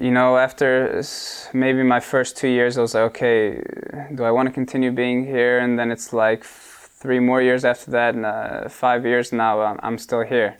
You know, after maybe my first two years, I was like, okay, do I want to continue being here? And then it's like three more years after that, and uh, five years now, I'm still here.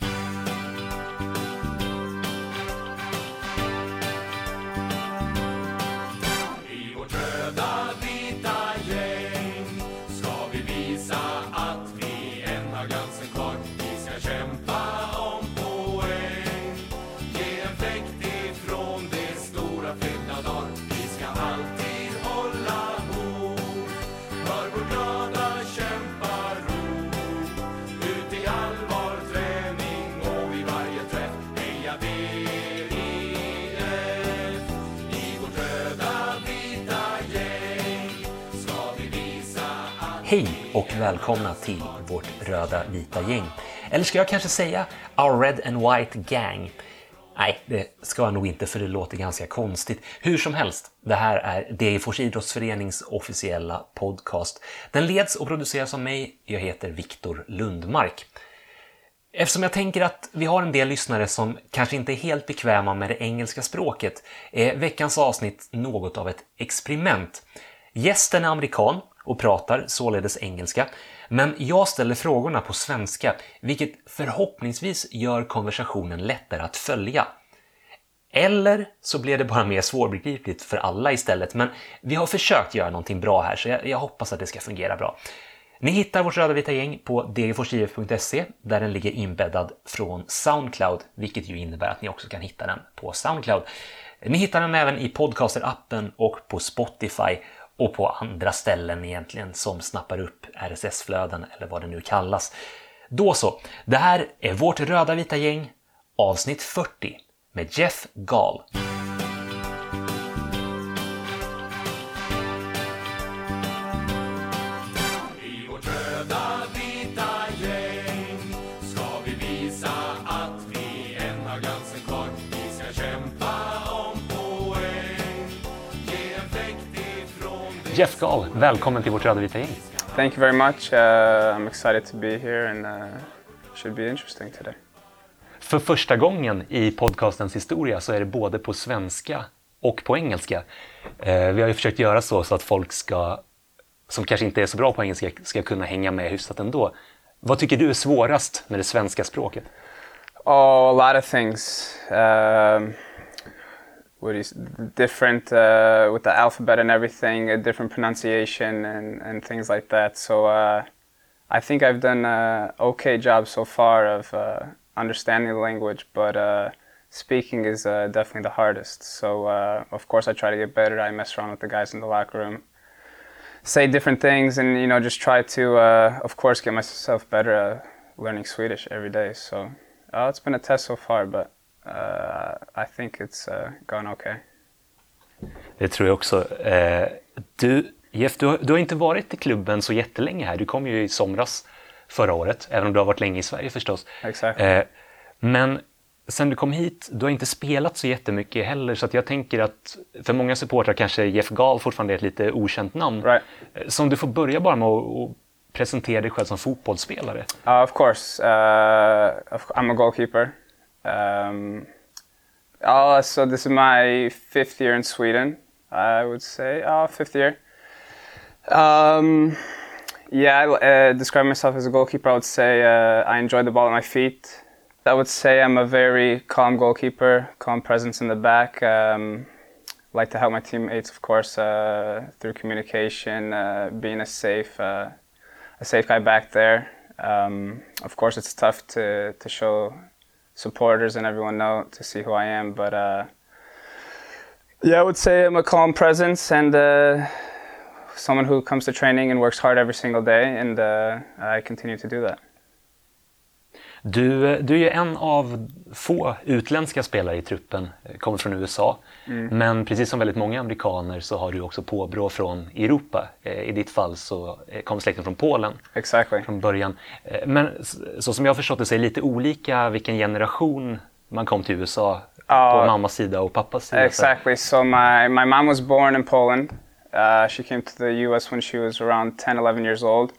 Välkomna till vårt röda vita gäng. Eller ska jag kanske säga Our Red and White Gang? Nej, det ska jag nog inte för det låter ganska konstigt. Hur som helst, det här är Degerfors idrottsförenings officiella podcast. Den leds och produceras av mig. Jag heter Viktor Lundmark. Eftersom jag tänker att vi har en del lyssnare som kanske inte är helt bekväma med det engelska språket är veckans avsnitt något av ett experiment. Gästen är amerikan och pratar således engelska, men jag ställer frågorna på svenska, vilket förhoppningsvis gör konversationen lättare att följa. Eller så blir det bara mer svårbegripligt för alla istället, men vi har försökt göra någonting bra här så jag, jag hoppas att det ska fungera bra. Ni hittar vårt röda vita gäng på dgforsif.se där den ligger inbäddad från Soundcloud, vilket ju innebär att ni också kan hitta den på Soundcloud. Ni hittar den även i podcaster-appen och på Spotify och på andra ställen egentligen som snappar upp RSS-flöden eller vad det nu kallas. Då så, det här är vårt röda vita gäng avsnitt 40 med Jeff Gall. Jeff Gall, välkommen till vårt röda vita gäng. Thank you very much. Uh, I'm excited to be here and uh, should be interesting today. För första gången i podcastens historia så är det både på svenska och på engelska. Uh, vi har ju försökt göra så så att folk ska, som kanske inte är så bra på engelska ska kunna hänga med hyfsat ändå. Vad tycker du är svårast med det svenska språket? Oh, a lot of things. Um, what is different uh, with the alphabet and everything, a different pronunciation and, and things like that. So uh, I think I've done an okay job so far of uh, understanding the language, but uh, speaking is uh, definitely the hardest. So uh, of course I try to get better. I mess around with the guys in the locker room, say different things, and you know just try to, of course, get myself better learning Swedish every day. So it's been a test so far, but Uh, I think it's uh, gone okay. Det tror jag också. Uh, du, Jeff, du har, du har, inte varit i klubben så jättelänge här. Du kom ju i somras förra året, även om du har varit länge i Sverige förstås. Exakt. men sen du kom hit, du har inte spelat så jättemycket heller, så jag tänker att för många supportrar kanske Jeff Gall fortfarande är ett lite okänt namn. Right. Så om du får börja bara med att presentera dig själv som fotbollsspelare. Uh, of course. Uh, I'm a goalkeeper. Um, oh, so this is my fifth year in Sweden, I would say. Oh, fifth year. Um, yeah, I uh, describe myself as a goalkeeper. I would say uh, I enjoy the ball at my feet. I would say I'm a very calm goalkeeper, calm presence in the back. Um, like to help my teammates, of course, uh, through communication, uh, being a safe, uh, a safe guy back there. Um, of course, it's tough to to show supporters and everyone know to see who I am. But uh, yeah, I would say I'm a calm presence and uh, someone who comes to training and works hard every single day, and uh, I continue to do that. Du, du är ju en av få utländska spelare i truppen, kommer från USA. Mm. Men precis som väldigt många amerikaner så har du också påbrå från Europa. Eh, I ditt fall så eh, kommer släkten från Polen exactly. från början. Eh, men så som jag har förstått det så är det lite olika vilken generation man kom till USA uh, på mammas sida och pappas sida. Exactly, so my, my mom was born in Poland. Uh, she came to the US when she was around 10-11 years old.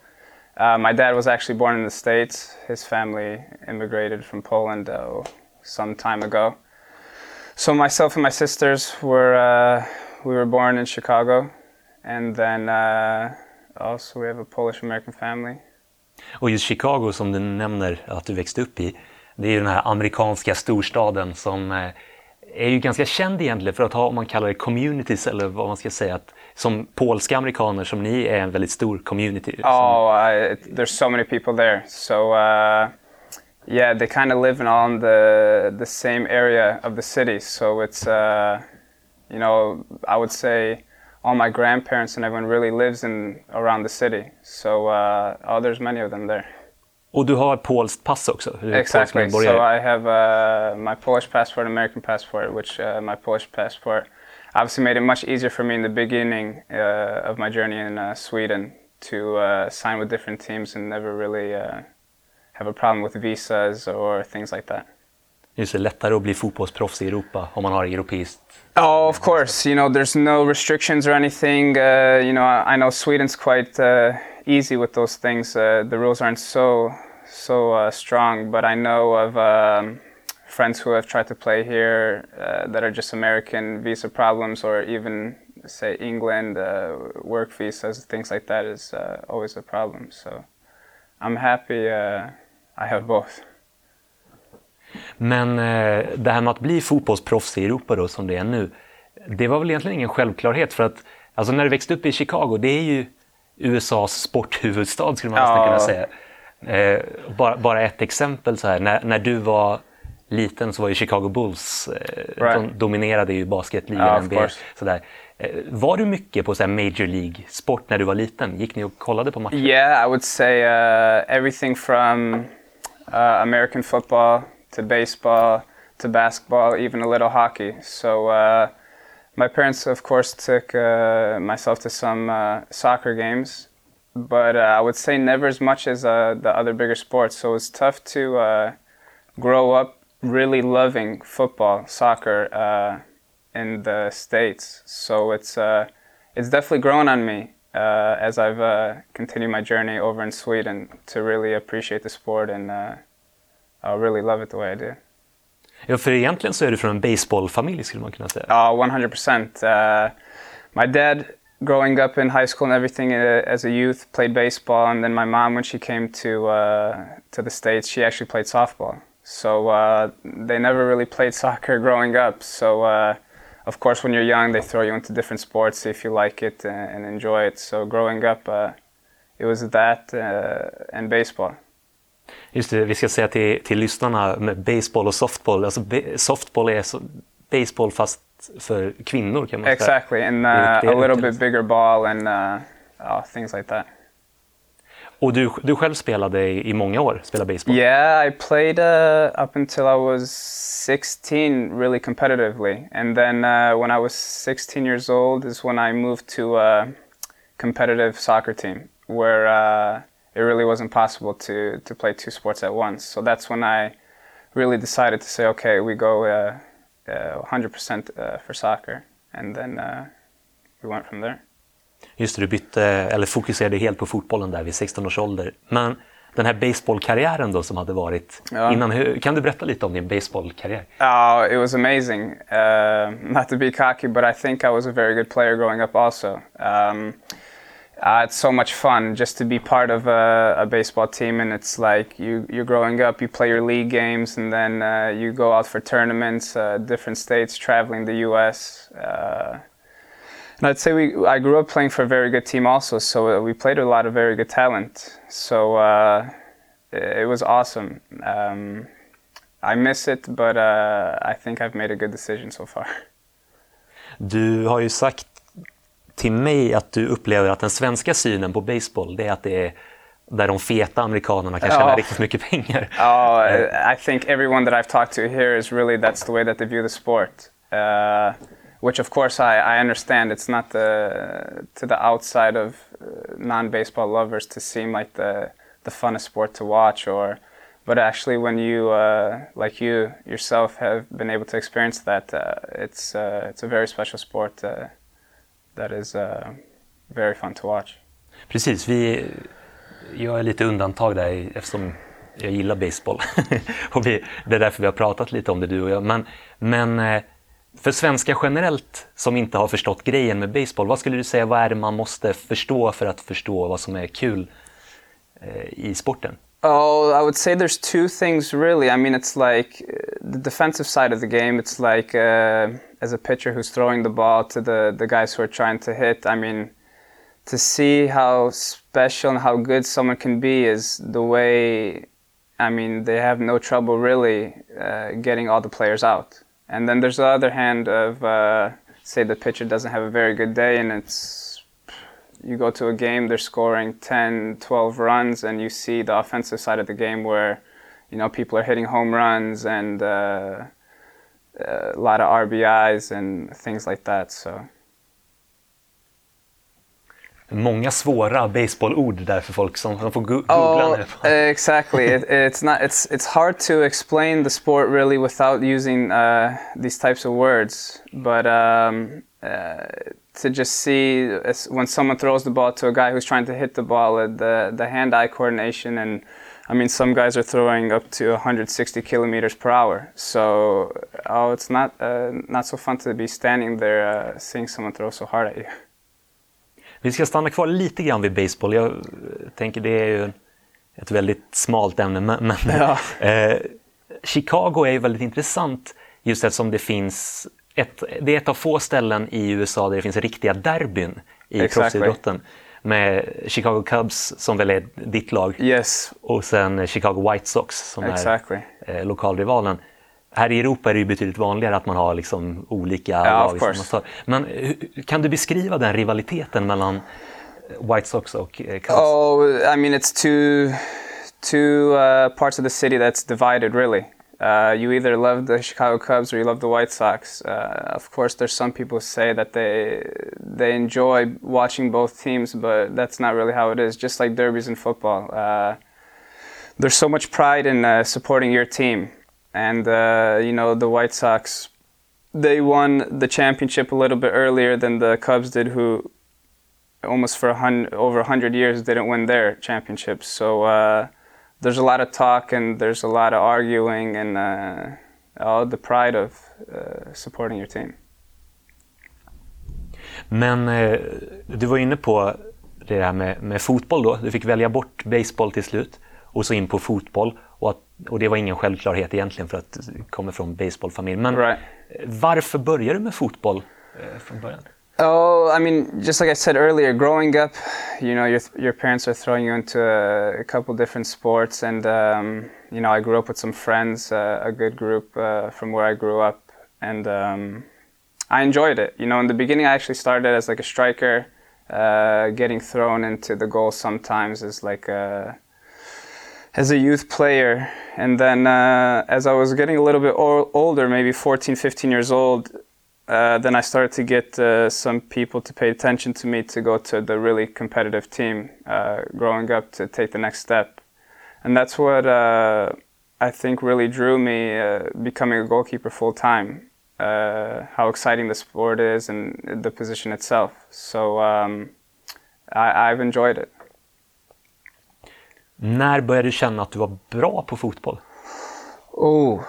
Uh, my dad was actually born in the States. His family immigrated from Poland uh, some time ago. So myself and my sisters were uh, we were born in Chicago, and then uh, also we have a Polish American family. Och just Chicago som du nämner att du växte upp i, det är ju den här amerikanska storstaden som eh, är ju ganska känd egentligen för att ha, om man kallar det communities eller vad man ska säga, att som polska amerikaner som ni är en väldigt stor community. Oh, I, there's so many people there. So uh, yeah, they kind of live in all the the same area of the city. So it's uh, you know I would say all my grandparents and everyone really lives in around the city. So uh, oh, there's many of them there. Och du har polskt pass också? Exactly. So I have uh, my Polish passport, American passport, which uh, my Polish passport obviously made it much easier for me in the beginning uh, of my journey in uh, Sweden to uh, sign with different teams and never really uh, have a problem with visas or things like that. Just det, lättare att bli fotbollsproffs i Europa om man har europeiskt Oh, of course. You know, there's no restrictions or anything. You know, I, I, know Sweden's quite uh, easy with those things. Uh, the rules aren't so so uh, strong, but I know of um, friends who have tried to play here uh, that are just American visa problems, or even say England uh, work visas, things like that is always a problem. So I'm happy I have both. Men eh, det här med att bli fotbollsproffs i Europa då, som det är nu, det var väl egentligen ingen självklarhet för att alltså när du växte upp i Chicago, det är ju USAs sporthuvudstad skulle man nästan ja. kunna säga. Eh, bara, bara ett exempel så här, när, när du var liten så var ju Chicago Bulls, eh, right. de dominerade ju basketligan, yeah, NBA. Sådär. Eh, var du mycket på så Major League-sport när du var liten? Gick ni och kollade på matcher? Yeah, I would say uh, everything from uh, American football to baseball to basketball, even a little hockey. So uh, my parents, of course, took uh, myself to some uh, soccer games, but uh, I would say never as much as uh, the other bigger sports. So it's tough to uh, grow up really loving football, soccer in the states. So it's it's definitely grown on me. as I've continued my journey over in Sweden to really appreciate the sport and really love it the way I do. Ja, för egentligen så är du från en baseballfamilj skulle man kunna säga. Ja, uh, 100 percent. Uh, my dad, growing up in high school and everything uh, as a youth, played baseball, and then my mom, when she came to uh, to the states, she actually played softball. So uh, they never really played soccer growing up. So uh, of course, when you're young, they throw you into different sports if you like it and, and enjoy it. So growing up, it was that and baseball. Just det, vi ska säga till, till lyssnarna med baseball och softball. Alltså, softball är så, baseball fast för kvinnor kan man säga. Exactly, and uh, a little bit bigger ball and uh, oh, things like that. Och du, du själv spelade i, i många år, spelade baseball? Yeah, I played uh, up until I was 16 really competitively. And then uh, when I was 16 years old is when I moved to a competitive soccer team where uh, it really wasn't possible to, to play two sports at once. So that's when I really decided to say, okay, we go uh, uh, 100% uh, for soccer. And then uh, we went from there. Just det, du bytte, eller fokuserade helt på fotbollen där vid 16 års ålder. Men den här baseballkarriären då som hade varit ja. innan, kan du berätta lite om din baseballkarriär? Oh, it was amazing. Uh, not to be cocky, but I think I was a very good player growing up also. Um, Uh, it's so much fun just to be part of a, a, baseball team, and it's like you you're growing up. You play your league games, and then uh, you go out for tournaments, uh, different states, traveling the U.S. Uh, and I'd say we I grew up playing for a very good team also, so uh, we played a lot of very good talent. So uh, it, was awesome. Um, I miss it, but I think I've made a good decision so far. Du har ju sagt till mig att du upplever att den svenska synen på baseball det är att det är där de feta amerikanerna kan tjäna oh. riktigt mycket pengar. Oh, I think everyone that I've talked to here is really that's the way that they view the sport. Uh, which of course I, I understand it's not the to the outside of uh, non-baseball lovers to seem like the the funnest sport to watch or but actually when you uh, like you yourself have been able to experience that uh, it's uh, it's a very special sport uh, that is uh, very fun to watch. Precis, vi, jag är lite undantag där eftersom jag gillar baseball. och vi, det är därför vi har pratat lite om det du och jag. Men, men eh, För svenskar generellt som inte har förstått grejen med baseball, vad skulle du säga, vad är det man måste förstå för att förstå vad som är kul eh, i sporten? Oh, I would say there's two things really. I mean, it's like uh, the defensive side of the game. It's like uh, as a pitcher who's throwing the ball to the, the guys who are trying to hit. I mean, to see how special and how good someone can be is the way. I mean, they have no trouble really uh, getting all the players out. And then there's the other hand of uh, say the pitcher doesn't have a very good day and it's you go to a game they're scoring 10 12 runs and you see the offensive side of the game where you know people are hitting home runs and uh, a lot of RBIs and things like that so Många svåra baseballord där för folk som, som får googla oh, nu. exactly. It, it's not. It's it's hard to explain the sport really without using uh, these types of words. But um, uh, to just see when someone throws the ball to a guy who's trying to hit the ball, uh, the the hand-eye coordination, and I mean some guys are throwing up to 160 kilometers per hour. So oh, it's not uh, not so fun to be standing there uh, seeing someone throw so hard at you. Vi ska stanna kvar lite grann vid baseball. Jag tänker det är ju ett väldigt smalt ämne. Men, ja. eh, Chicago är ju väldigt intressant just eftersom det finns ett, det är ett av få ställen i USA där det finns riktiga derbyn i exactly. proffsidrotten. Med Chicago Cubs som väl är ditt lag yes. och sen Chicago White Sox som exactly. är eh, lokalrivalen här i Europa är det ju betydligt vanligare att man har liksom olika yeah, lag. Men kan du beskriva den rivaliteten mellan White Sox och eh, Cubs? Oh, I mean it's two, two uh, parts of the city that's divided really. Uh, you either love the Chicago Cubs or you love the White Sox. Uh, of course, there's some people who say that they they enjoy watching both teams, but that's not really how it is. Just like derbies in football, uh, there's so much pride in uh, supporting your team and uh, you know the White Sox, they won the championship a little bit earlier than the Cubs did, who almost for a hundred, over hundred years didn't win their championships. So uh, there's a lot of talk and there's a lot of arguing and uh, all the pride of uh, supporting your team. Men eh, du var inne på det här med, med fotboll då. Du fick välja bort baseball till slut och så in på fotboll. Och, att, och det var ingen självklarhet egentligen för att du kommer från baseballfamilj. Men right. varför började du med fotboll eh, från början? Oh, I mean, just like I said earlier, growing up, you know, your your parents are throwing you into a, a couple different sports, and um, you know, I grew up with some friends, uh, a good group uh, from where I grew up, and um, I enjoyed it. You know, in the beginning, I actually started as like a striker, uh, getting thrown into the goal sometimes as like a as a youth player. And then uh, as I was getting a little bit o- older, maybe 14, 15 years old, uh, then I started to get uh, some people to pay attention to me to go to the really competitive team uh, growing up to take the next step. And that's what uh, I think really drew me uh, becoming a goalkeeper full time. how exciting the sport is and the position itself. So um, I, I've enjoyed it. När började du känna att du var bra på fotboll? Oh,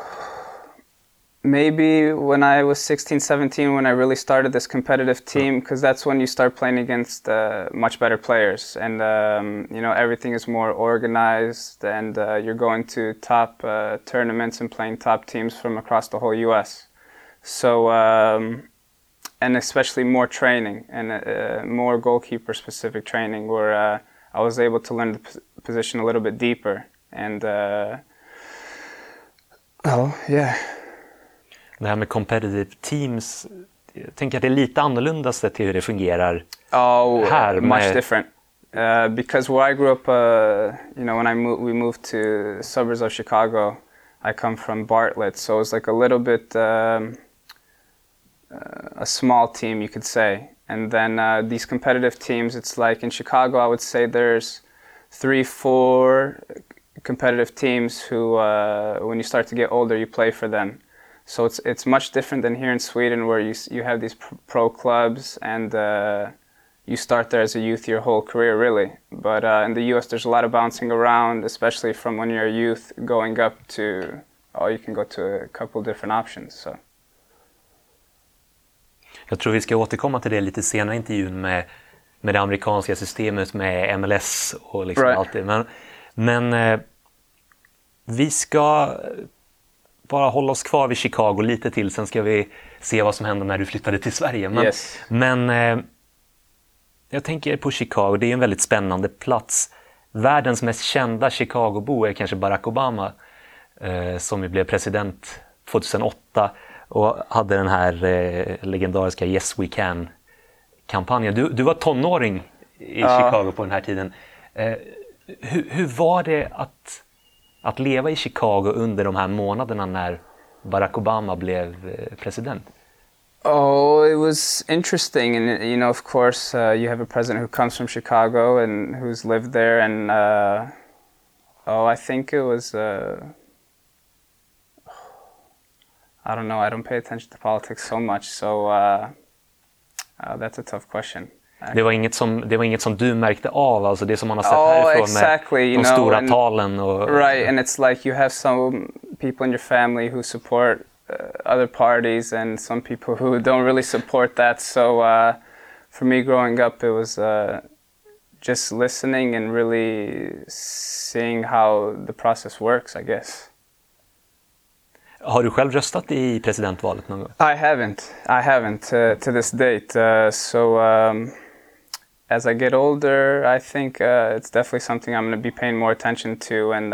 maybe when I was 16, 17, when I really started this competitive team, because that's when you start playing against uh, much better players, and um, you know everything is more organized, and uh, you're going to top uh, tournaments and playing top teams from across the whole U.S. So, um, and especially more training and uh, more goalkeeper-specific training, where uh, I was able to learn the position a little bit deeper. And uh, oh yeah. Det här med competitive teams, jag tänker att det är lite annorlunda till hur det fungerar oh, här. Much med... different. Uh, because where I grew up, uh, you know, when I mo- we moved to suburbs of Chicago, I come from Bartlett, so it was like a little bit um, uh, a small team, you could say. And then uh, these competitive teams, it's like in Chicago, I would say there's three, four competitive teams who, uh, when you start to get older, you play for them. So it's it's much different than here in Sweden, where you you have these pro clubs and uh, you start there as a youth your whole career, really. But uh, in the U.S., there's a lot of bouncing around, especially from when you're a youth going up to oh, you can go to a couple different options. So. Jag tror vi ska återkomma till det lite senare i intervjun med, med det amerikanska systemet med MLS och liksom Right. allt det. Men, men eh, vi ska bara hålla oss kvar vid Chicago lite till, sen ska vi se vad som hände när du flyttade till Sverige. Men, Yes. men eh, jag tänker på Chicago, det är en väldigt spännande plats. Världens mest kända Chicagobo är kanske Barack Obama eh, som ju blev president 2008 och hade den här eh, legendariska Yes We Can-kampanjen. Du, du var tonåring i Ja. Chicago på den här tiden. Eh, hur, hur var det att, att leva i Chicago under de här månaderna när Barack Obama blev eh, president? Oh, it was interesting, and you know, of course, uh, you have a president who comes from Chicago and who's lived there, and uh, oh, I think it was. Uh, I don't know. I don't pay attention to politics so much, so uh, uh, that's a tough question. Det var, inget som, det var inget som du märkte av, alltså det som man har sett Oh, härifrån exactly, med de know, stora and- talen. Och, Right, and it's like you have some people in your family who support uh, other parties, and some people who don't really support that. So, uh, for me growing up, it was uh, just listening and really seeing how the process works. I guess. Har du själv röstat i presidentvalet någon gång? I haven't. I haven't uh, to this date. Uh, so um, as I get older, I think uh, it's definitely something I'm going to be paying more attention to. And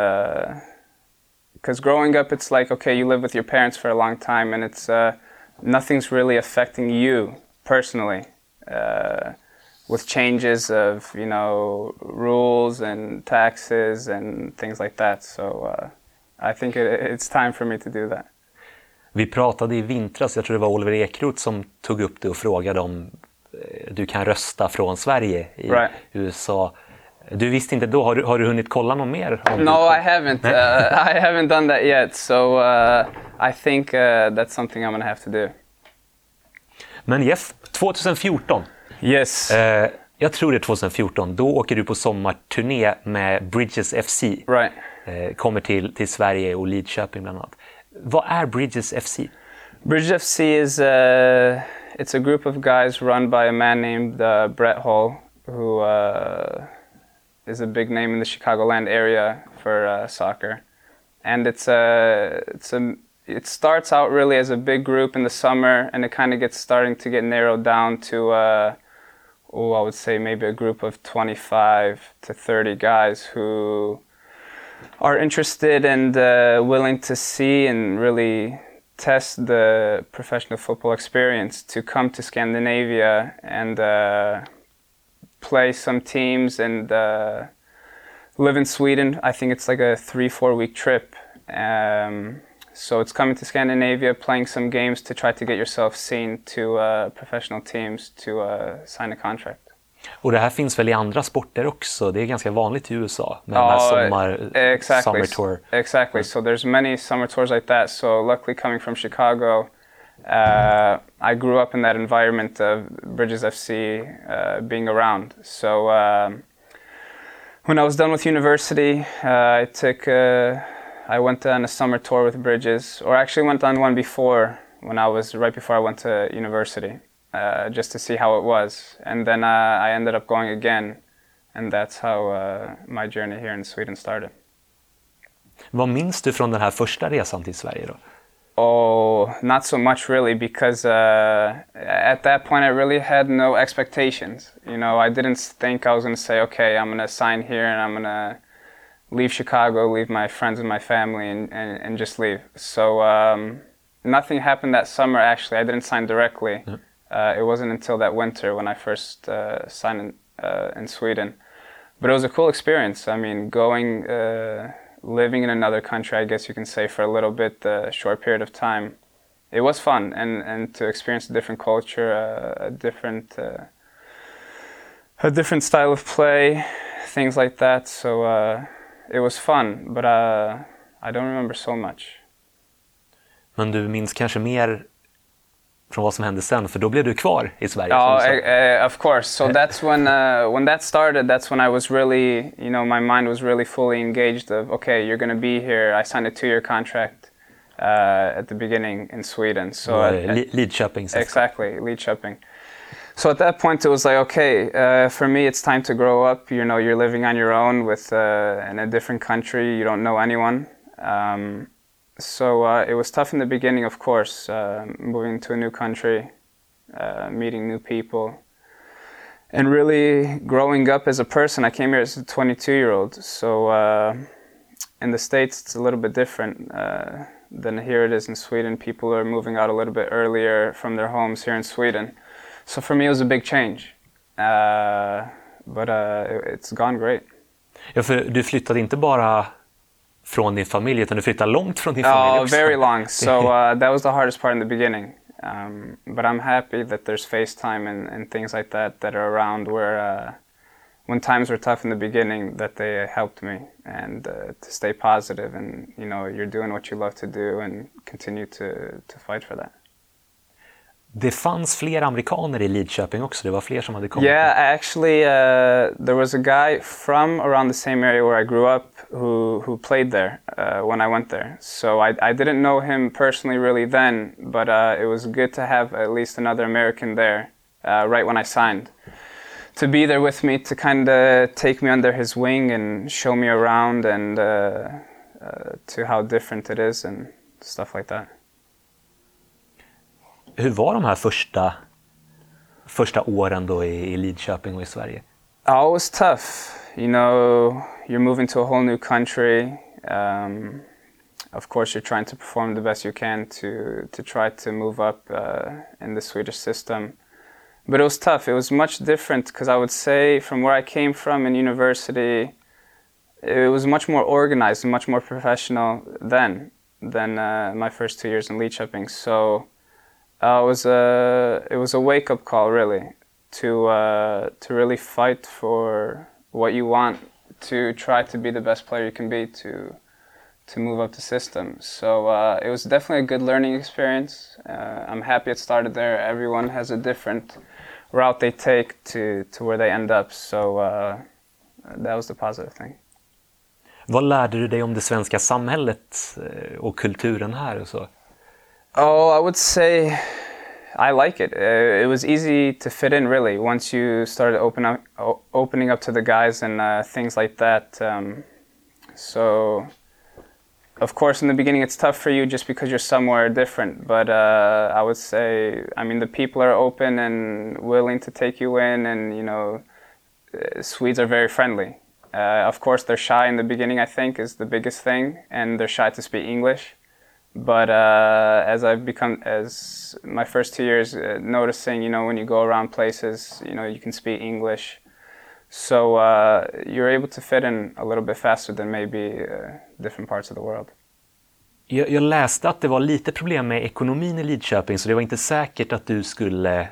because growing up, it's like okay, you live with your parents for a long time, and it's uh, nothing's really affecting you personally. Uh, with changes of you know rules and taxes and things like that, so uh, I think it, it's time for me to do that. Vi pratade i vintras, jag tror det var Oliver Ekroth som tog upp det och frågade om du kan rösta från Sverige i Right. USA. Du visste inte då, har du, har du hunnit kolla något mer? No, I haven't. Uh, I haven't done that yet. So uh, I think uh, that's something I'm gonna have to do. Men Jeff, 2014, Yes. eh, jag tror det är 2014, då åker du på sommarturné med Bridges FC. right. Eh, kommer till, till Sverige och Lidköping bland annat. Vad är Bridges FC? Bridge FC is uh, it's a group of guys run by a man named uh, Brett Hull, who uh, is a big name in the Chicagoland area for uh, soccer, and it's a it's a it starts out really as a big group in the summer, and it kind of gets starting to get narrowed down to oh I would say maybe a group of 25 to 30 guys who are interested and uh, willing to see and really test the professional football experience to come to Scandinavia and uh, play some teams and uh, live in Sweden. I think it's like a three, four week trip. Um, so it's coming to Scandinavia, playing some games to try to get yourself seen to uh, professional teams to uh, sign a contract. Och det här finns väl i andra sporter också? Det är ganska vanligt i USA med här sommar, exactly. summer tour. Exactly. So there's many summer tours like that. So luckily, coming from Chicago, uh, I grew up in that environment of Bridges FC uh, being around. So um, when I was done with university, uh, I took uh, I went on a summer tour with Bridges, or actually went on one before when I was right before I went to university, uh, just to see how it was, and then uh, I ended up going again, and that's how uh, my journey here in Sweden started. Vad minns du från den här första resan till Sverige då? Oh, not so much really, because uh, at that point I really had no expectations. You know, I didn't think I was going to say, okay, I'm going to sign here and I'm going to leave Chicago, leave my friends and my family, and, and, and just leave. So um, nothing happened that summer, actually. I didn't sign directly. Uh, it wasn't until that winter when I first uh, signed in, uh, in Sweden. But it was a cool experience. I mean, going, uh, living in another country, I guess you can say, for a little bit, a short period of time. It was fun, and, and to experience a different culture, uh, a different, uh, a different style of play, things like that. So uh, it was fun, but uh, I don't remember so much. Men du minns kanske mer från vad som hände sen, för då blev du kvar i Sverige. Oh, som du sa. uh, of course. So that's when uh, when that started. That's when I was really, you know, my mind was really fully engaged. Of okay, you're going to be here. I signed a two-year contract. uh, at the beginning in Sweden. So Och, at- eh, Li- Lidköping. så- Exactly, Lidköping. So at that point, it was like, okay, uh, for me, it's time to grow up. You know, you're living on your own with uh, in a different country. You don't know anyone. Um, so uh, it was tough in the beginning, of course, uh, moving to a new country, uh, meeting new people, and really growing up as a person. I came here as a 22 year old, so uh, in the States, it's a little bit different uh, than here it is in Sweden. People are moving out a little bit earlier from their homes here in Sweden. So for me, it was a big change. Uh, but it- it's gone great. Ja, för du flyttade inte bara från din familj, utan du flyttade långt från din familj Oh, också. very long. So uh, that was the hardest part in the beginning. Um, but I'm happy that there's FaceTime and, and things like that that are around where uh, when times were tough in the beginning that they helped me and uh, to stay positive and you know you're doing what you love to do and continue to, to fight for that. Det fanns fler amerikaner i Lidköping också, det var fler som hade kommit. Yeah, actually, uh, there was a guy from around the same area where I grew up who who played there uh, when I went there. So I, I didn't know him personally really then, but uh, it was good to have at least another American there uh, right when I signed. To be there with me to kind of take me under his wing and show me around and uh, uh, to how different it is and stuff like that. Hur var de här första, första åren då i, i Lidköping och i Sverige? Oh, it was tough. You know, you're moving to a whole new country. Um, of course, you're trying to perform the best you can to to try to move up uh, in the Swedish system. But it was tough. It was much different because I would say from where I came from in university, it was much more organized and much more professional then than uh, my first two years in Lidköping. So uh, it was a it was a wake up call really to uh, to really fight for what you want to try to be the best player you can be to to move up the system. So uh, it was definitely a good learning experience. Uh, I'm happy it started there. Everyone has a different route they take to, to where they end up. So uh, that was the positive thing. Vad lärde du dig om det svenska samhället eh, och kulturen här och så? Oh, I would say I like it. Uh, it was easy to fit in, really, once you started open up, opening up to the guys and uh, things like that. Um, so, of course, in the beginning, it's tough for you just because you're somewhere different. But uh, I would say, I mean, the people are open and willing to take you in, and you know, uh, Swedes are very friendly. Uh, of course, they're shy in the beginning. I think is the biggest thing, and they're shy to speak English but uh, as I've become, as my first two years, uh, noticing, you know, when you go around places, you know, you can speak English, so uh, you're able to fit in a little bit faster than maybe uh, different parts of the world. Jag, jag läste att det var lite problem med ekonomin i Lidköping så det var inte säkert att du skulle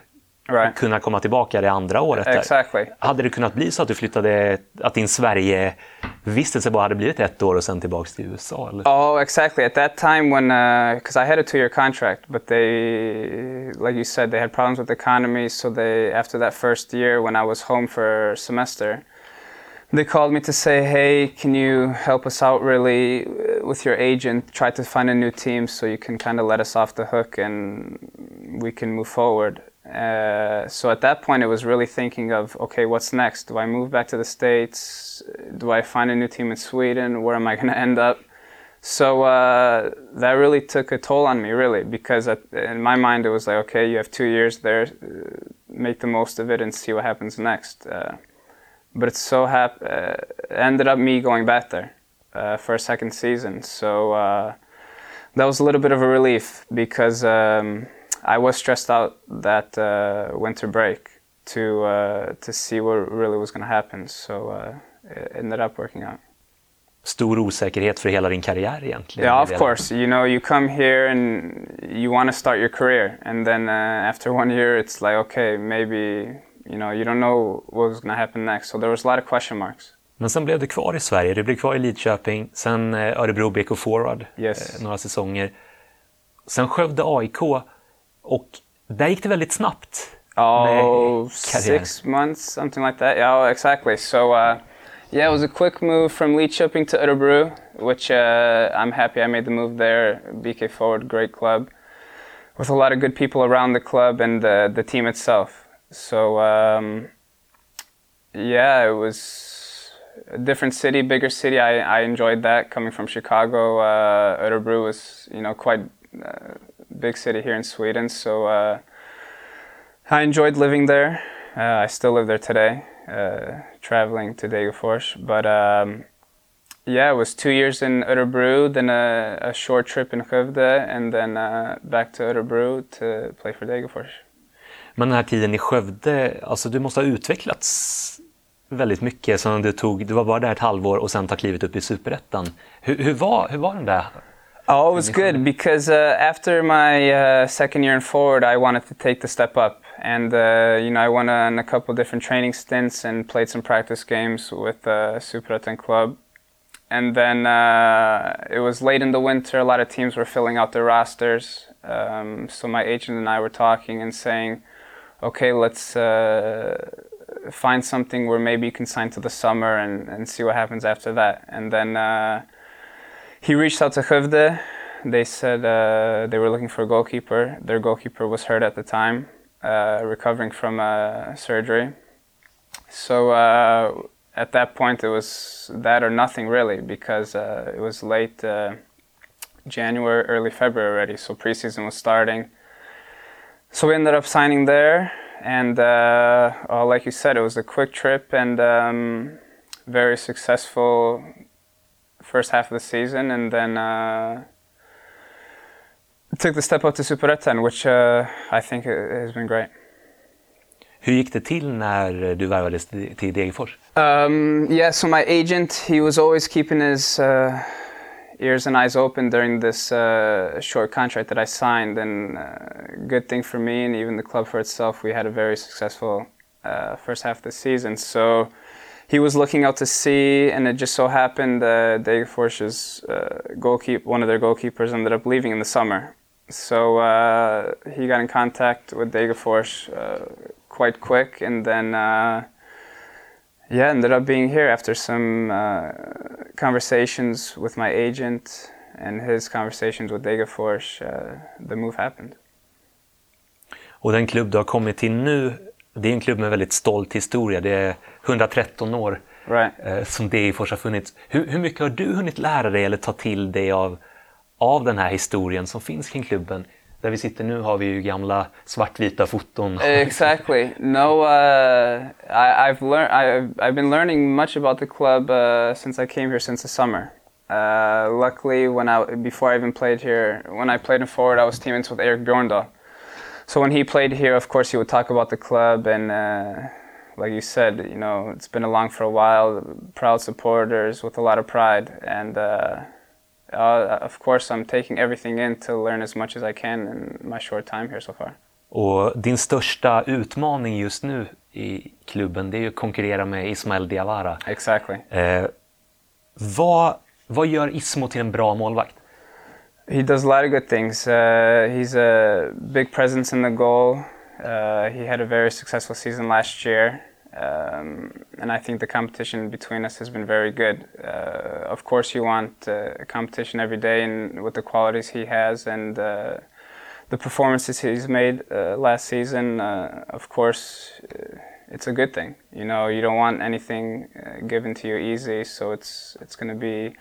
Right. kunna komma tillbaka det andra året. Där. Exactly. Hade det kunnat bli så att du flyttade, att din Sverige-vistelse bara hade blivit ett år och sen tillbaks till USA? Eller? Oh, exactly. At that time, when because I had a two-year contract, but they, like you said, they had problems with the economy. So they, after that first year, when I was home for semester, they called me to say, "Hey, can you help us out really uh, with your agent? Try to find a new team so you can kind of let us off the hook and we can move forward." Uh, so at that point, it was really thinking of, okay, what's next? Do I move back to the states? Do I find a new team in Sweden? Where am I going to end up? So uh, that really took a toll on me, really, because at, in my mind it was like, okay, you have two years there, uh, make the most of it and see what happens next. Uh, but it so hap- uh, ended up me going back there for a second season. So that was a little bit of a relief because um, I was stressed out that uh, winter break to uh, to see what really was going to happen. So uh, it ended up working out. Stor osäkerhet för hela din karriär egentligen. Yeah, of course. You know, you come here and you want to start your career, and then uh, after one year, it's like, okay, maybe you know, you don't know what's going to happen next. So there was a lot of question marks. Men sen blev du kvar i Sverige, du blev kvar i Lidköping, sen eh, Örebro BK Forward Yes. eh, några säsonger. Sen Skövde AIK och där gick det väldigt snabbt. Oh, six months, something like that. Yeah, oh, exactly. So, uh, Yeah, it was a quick move from Lidköping to Örebro, which uh, I'm happy I made the move there. BK Forward, great club, with a lot of good people around the club and the, the team itself. So, um, yeah, it was a different city, bigger city. I, I enjoyed that coming from Chicago. Uh, Örebro was, you know, quite a big city here in Sweden. So, uh, I enjoyed living there. Uh, I still live there today uh, traveling to Degerfors. But um, yeah, it was two years in Örebro, then a, a short trip in Skövde, and then uh, back to Örebro to play for Degerfors. Men den här tiden i Skövde, alltså du måste ha utvecklats väldigt mycket. Så du, tog, du var bara där ett halvår och sen tar klivet upp i Superettan. Hur, hur, var, hur var den där Oh, it was good because uh, after my uh, second year in forward, I wanted to take the step up, and uh, you know I went on a couple different training stints and played some practice games with uh, Superettan club, and then uh, it was late in the winter. A lot of teams were filling out their rosters, um, so my agent and I were talking and saying, "Okay, let's." Uh, find something where maybe you can sign to the summer and, and see what happens after that. And then uh, he reached out to Skövde. They said uh, they were looking for a goalkeeper. Their goalkeeper was hurt at the time, uh, recovering from uh, surgery. So uh, at that point, it was that or nothing really, because uh, it was late uh, January, early February already. So preseason was starting. So we ended up signing there, and oh, like you said, it was a quick trip and um, very successful first half of the season, and then uh, took the step up to Superettan, which uh, I think has been great. Hur gick det till när du värvades till Degerfors? Um, yeah, so my agent, he was always keeping his uh, ears and eyes open during this uh, short contract that I signed, and uh, good thing for me and even the club for itself, we had a very successful uh, first half of the season. So he was looking out to sea, and it just so happened uh, Degerfors's uh, goalkeeper, one of their goalkeepers, ended up leaving in the summer. So uh, he got in contact with Degerfors uh, quite quick, and then uh, yeah, ended up being here after some uh, conversations with my agent and his conversations with Degerfors. Uh, the move happened. Och den klubb du har kommit till nu, det är en klubb med väldigt stolt historia. Det är 113 år right. eh, som Degerfors har funnits. Hur, hur, mycket har du hunnit lära dig eller ta till dig av, av den här historien som finns kring klubben? Där vi sitter nu har vi ju gamla svartvita foton. Exactly. No, uh, I, I've learned. I've, I've been learning much about the club uh, since I came here since the summer. Uh, luckily, when I before I even played here, when I played in forward, I was teammates with Eric Bjorndal. So when he played here, of course, he would talk about the club and uh, like you said, you know, it's been along for a while. Proud supporters with a lot of pride, and uh, uh, of course, I'm taking everything in to learn as much as I can in my short time here so far. Och din största utmaning just nu i klubben, det är ju att konkurrera med Ismael Diawara. Exactly. Eh, vad, vad gör Ismo till en bra målvakt? He does a lot of good things. Uh, he's a big presence in the goal. Uh, he had a very successful season last year, um, and I think the competition between us has been very good. Uh, of course, you want uh, competition every day, and with the qualities he has and uh, the performances he's made uh, last season, uh, of course, it's a good thing. You know, you don't want anything given to you easy, so it's it's going to be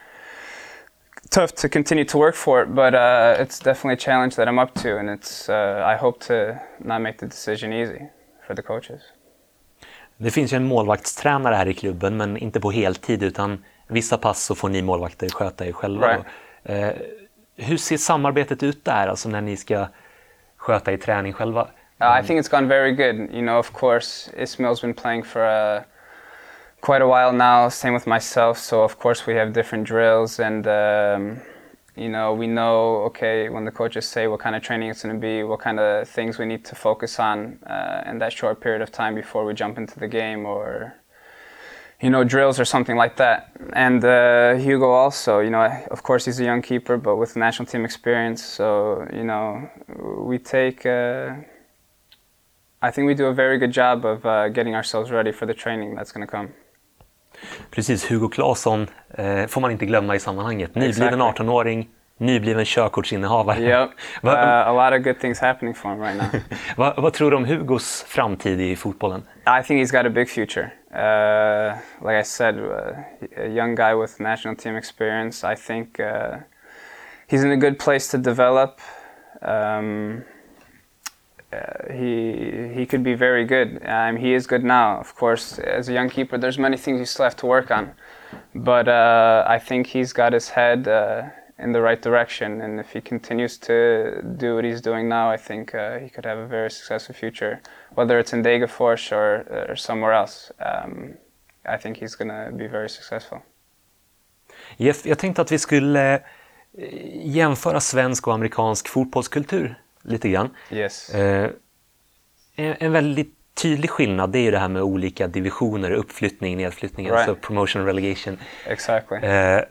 tough to continue to work for it, but uh, it's definitely a challenge that I'm up to, and it's uh, I hope to not make the decision easy for the coaches. Det finns ju en målvaktstränare här i klubben, men inte på heltid, utan vissa pass så får ni målvakter sköta er själva. Right. Eh, hur ser samarbetet ut där, alltså när ni ska sköta er träning själva? Uh, I think it's gone very good. You know, of course, Ismail's been playing for a quite a while now. Same with myself. So of course we have different drills, and um, you know we know okay when the coaches say what kind of training it's going to be, what kind of things we need to focus on uh, in that short period of time before we jump into the game, or you know drills or something like that. And uh, Hugo also, you know, of course he's a young keeper, but with national team experience. So you know we take. Uh, I think we do a very good job of uh, getting ourselves ready for the training that's going to come. Precis, Hugo Claesson eh, får man inte glömma i sammanhanget. Nybliven Exactly. 18-åring, nybliven körkortsinnehavare. Yep. Va- Uh, a lot of good things happening for him right now. vad, vad tror du om Hugos framtid i fotbollen? I think he's got a big future. Uh, like I said, uh, a young guy with national team experience. I think uh, he's in a good place to develop. Um, uh, he he could be very good. Um, he is good now, of course. As a young keeper, there's many things you still have to work on, but uh, I think he's got his head uh, in the right direction. And if he continues to do what he's doing now, I think uh, he could have a very successful future, whether it's in Degerfors or, or somewhere else. Um, I think he's gonna be very successful. Jeff, jag tänkte att vi skulle eh, jämföra svensk och amerikansk fotbollskultur lite grann. Yes. Eh, en, väldigt tydlig skillnad det är ju det här med olika divisioner, uppflyttning, nedflyttning, Right. alltså promotion och relegation. Exactly. Eh,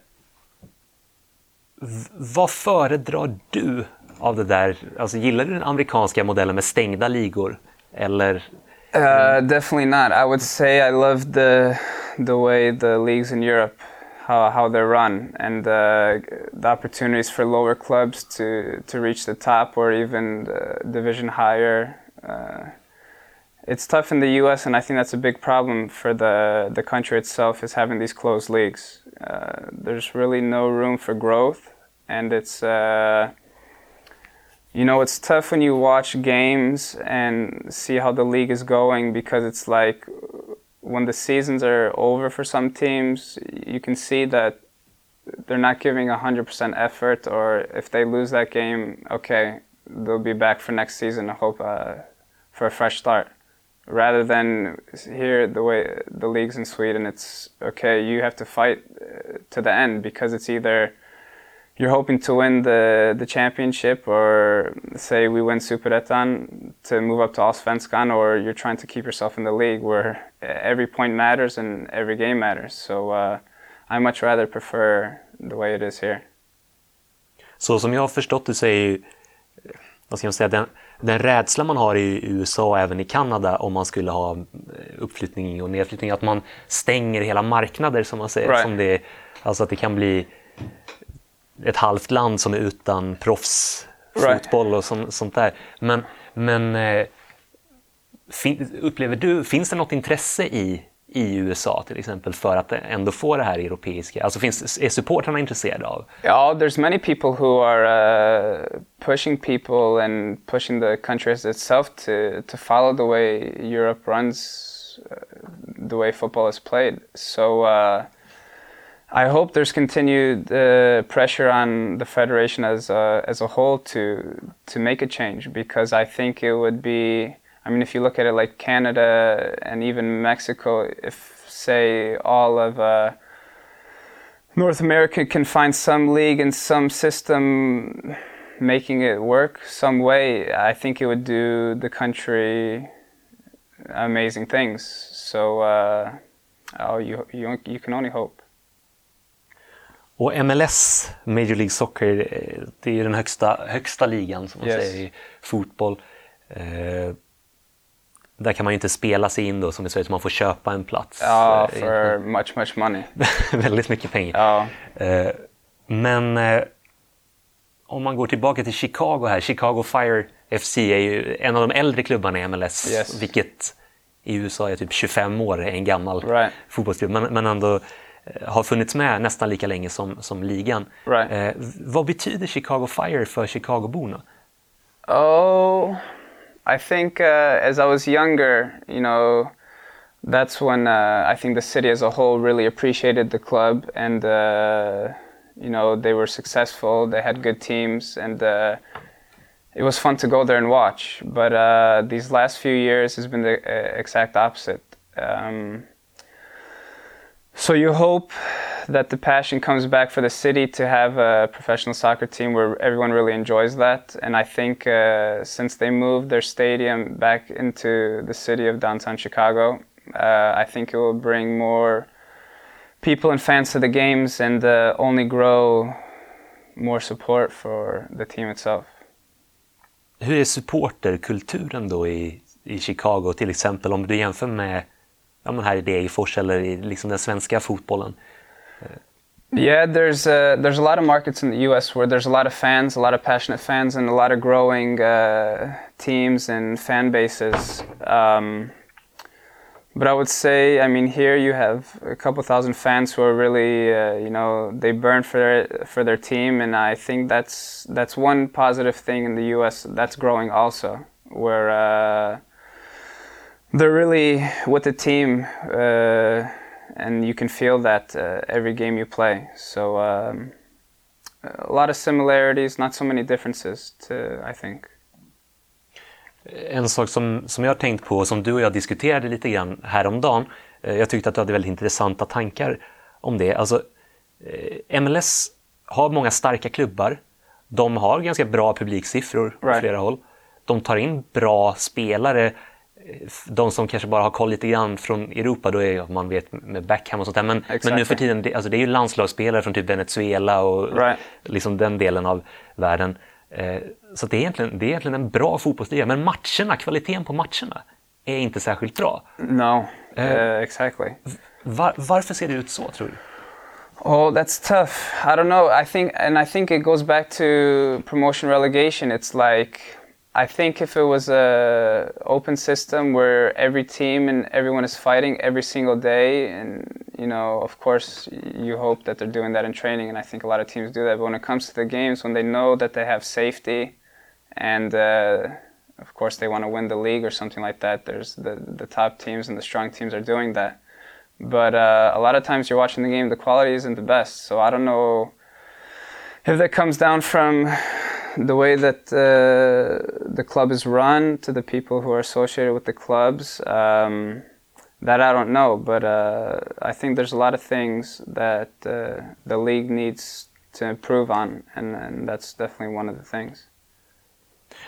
vad föredrar du av det där? Alltså, gillar du den amerikanska modellen med stängda ligor? Eller Uh, definitely not. I would say I love the the way the leagues in Europe, how how they're run, and uh, the opportunities for lower clubs to to reach the top or even the division higher. Uh, it's tough in the U.S., and I think that's a big problem for the the country itself is having these closed leagues. Uh, there's really no room for growth, and it's. Uh, you know, it's tough when you watch games and see how the league is going because it's like when the seasons are over for some teams, you can see that they're not giving 100% effort, or if they lose that game, okay, they'll be back for next season. I hope uh, for a fresh start. Rather than here, the way the leagues in Sweden, it's okay, you have to fight uh, to the end because it's either you're hoping to win the the championship or say we win Superettan to move up to Allsvenskan or you're trying to keep yourself in the league where every point matters and every game matters. So uh, I much rather prefer the way it is here. så som jag har förstått det så är ju, vad ska man säga, den, den rädsla man har i USA och även i Kanada om man skulle ha eh, uppflyttning och nedflyttning, att man stänger hela marknader som man säger. Right. Som det, alltså att det kan bli ett halvt land som är utan proffsfotboll och sånt, sånt där. Men, men eh, fin, upplever du, finns det något intresse i, i USA till exempel för att ändå få det här europeiska? Alltså finns, är supportrarna intresserade av? Yeah, there's many people who are uh, pushing people and pushing the country as itself to, to follow the way Europe runs, uh, the way football is played. So uh, I hope there's continued uh, pressure on the federation as a, as a whole to to make a change because I think it would be. I mean, if you look at it like Canada and even Mexico, if say all of uh, North America can find some league and some system making it work some way, I think it would do the country amazing things. So, uh, oh, you, you you can only hope. Och MLS, Major League Soccer, eh, det är ju den högsta, högsta ligan som man Yes. säger i fotboll. Eh, där kan man ju inte spela sig in då som i Sverige, så man får köpa en plats. Ja, eh, for much much money. väldigt mycket pengar. Ja, Eh, men eh, om man går tillbaka till Chicago här, Chicago Fire FC är ju en av de äldre klubbarna i MLS, Yes. vilket i USA är typ 25 år, är en gammal Right. fotbollsklubb, men, men ändå har funnits med nästan lika länge som, som ligan. Right. Eh, vad betyder Chicago Fire för Chicagoborna? Oh, I think uh, as I was younger, you know, that's when uh, I think the city as a whole really appreciated the club, and uh, you know they were successful. They had good teams, and uh, it was fun to go there and watch. But uh, these last few years has been the uh, exact opposite. Um, so you hope that the passion comes back for the city to have a professional soccer team where everyone really enjoys that. And I think uh, since they moved their stadium back into the city of downtown Chicago, uh, I think it will bring more people and fans to the games and uh, only grow more support for the team itself. Hur är supporterkulturen då i, i Chicago till exempel om du jämför med ja, men här i Degerfors eller i liksom den svenska fotbollen? Yeah, there's a, there's a lot of markets in the U.S. where there's a lot of fans, a lot of passionate fans, and a lot of growing uh, teams and fan bases. Um, but I would say, I mean, here you have a couple thousand fans who are really, uh, you know, they burn for their for their team, and I think that's that's one positive thing in the U.S. that's growing also, where uh, they're really with the team. Uh, and you can feel that uh, every game you play. So um, a lot of similarities, not so many differences, to, I think. En sak som, som jag har tänkt på som du och jag diskuterade lite grann häromdagen. Eh, jag tyckte att du hade väldigt intressanta tankar om det. Alltså, eh, MLS har många starka klubbar. De har ganska bra publiksiffror på right. flera håll. De tar in bra spelare de som kanske bara har koll lite grann från Europa, då är man vet med Beckham och sånt där. Men, exactly. men nu för tiden, det, alltså det är ju landslagsspelare från typ Venezuela och right. liksom den delen av världen. Eh, så det är, egentligen, det är egentligen en bra fotbollsliga, men matcherna, kvaliteten på matcherna är inte särskilt bra. No, uh, uh, exactly. Var, varför ser det ut så, tror du? Oh, that's tough. I don't know. I think, and I think it goes back to promotion relegation. It's like I think if it was a open system where every team and everyone is fighting every single day, and you know, of course, you hope that they're doing that in training, and I think a lot of teams do that. But when it comes to the games, when they know that they have safety, and uh, of course they want to win the league or something like that, there's the the top teams and the strong teams are doing that. But uh, a lot of times you're watching the game, the quality isn't the best. So I don't know if that comes down from the way that uh, the club is run to the people who are associated with the clubs, um, that I don't know. But uh, I think there's a lot of things that uh, the league needs to improve on, and, and that's definitely one of the things.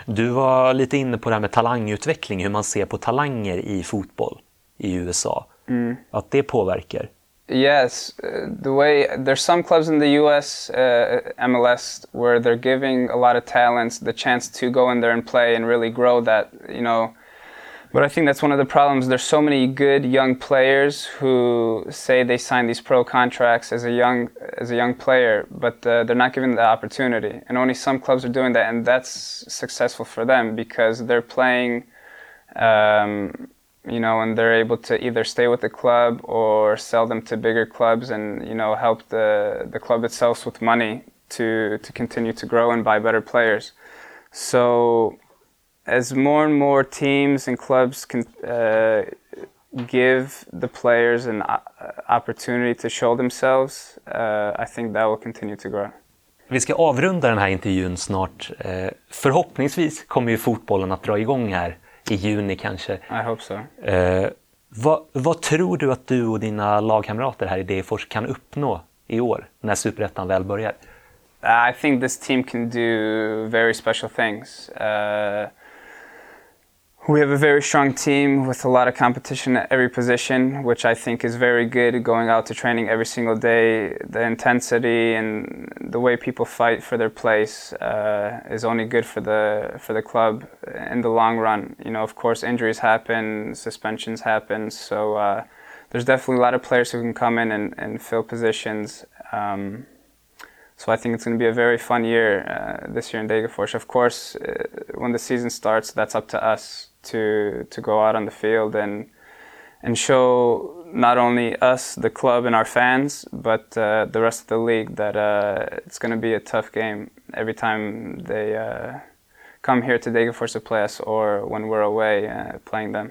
Du var lite inne på det här med talangutveckling, hur man ser på talanger i fotboll i USA. Mm. Att det påverkar. Yes, uh, the way there's some clubs in the U.S. Uh, MLS where they're giving a lot of talents the chance to go in there and play and really grow that, you know. But I think that's one of the problems. There's so many good young players who say they signed these pro contracts as a young as a young player, but uh, they're not given the opportunity. And only some clubs are doing that, and that's successful for them because they're playing. Um, you know, and they're able to either stay with the club or sell them to bigger clubs and you know help the the club itself with money to to continue to grow and buy better players. So as more and more teams and clubs can uh, give the players an uh, opportunity to show themselves, uh, I think that will continue to grow. Vi ska avrunda den här intervjun snart. Eh, förhoppningsvis kommer ju fotbollen att dra igång här i juni kanske. I hope so. Eh, vad, vad, tror du att du och dina lagkamrater här i Degerfors kan uppnå i år när Superettan väl börjar? I think this team can do very special things. Uh, we have a very strong team with a lot of competition at every position, which I think is very good. Going out to training every single day, the intensity and the way people fight for their place uh, is only good for the for the club in the long run. You know, of course, injuries happen, suspensions happen, so uh, there's definitely a lot of players who can come in and, and fill positions. Um, so I think it's going to be a very fun year uh, this year in Degerfors. Of course, uh, when the season starts, that's up to us to to go out on the field and and show not only us, the club, and our fans, but uh, the rest of the league that uh, it's going to be a tough game every time they uh, come here to Degerfors to play us or when we're away uh, playing them.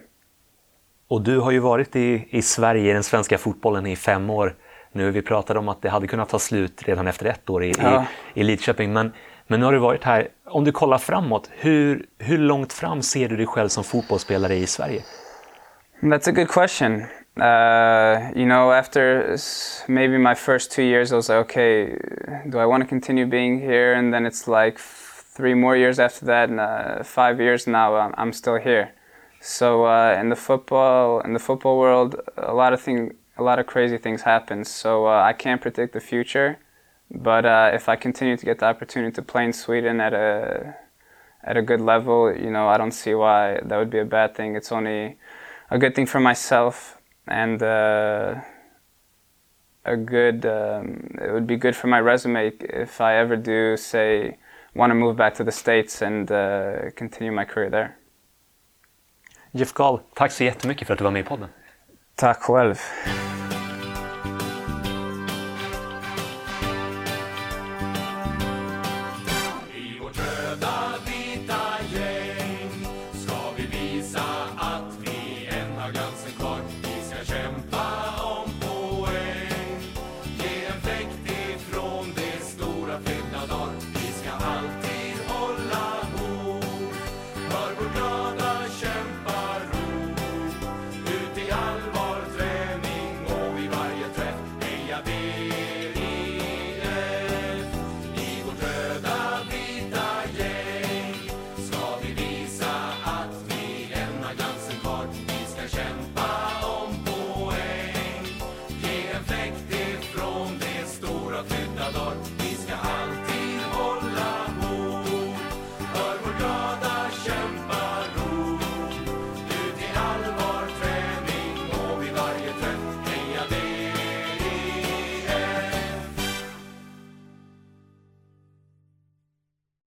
Och du har ju varit i, i Sverige, i den svenska fotbollen, i fem år nu. Vi pratade om att det hade kunnat ta slut redan efter ett år i, ja. i, i Lidköping. Men men nu har du varit här. Om du kollar framåt, hur, hur långt fram ser du dig själv som fotbollsspelare i Sverige? That's a good question. Uh, you know, after maybe my first two years, I was like, okay, do I want to continue being here? And then it's like three more years after that, and uh, five years now, I'm, I'm still here. So uh, in the football, in the football world, a lot of thing, a lot of crazy things happen. So uh, I can't predict the future. But uh, if I continue to get the opportunity to play in Sweden at a at a good level, you know, I don't see why that would be a bad thing. It's only a good thing for myself and uh, a good. Um, it would be good for my resume if I ever do say want to move back to the states and uh, continue my career there. Jeff Gal, tack så jättemycket för att du var med i podden. Tack själv.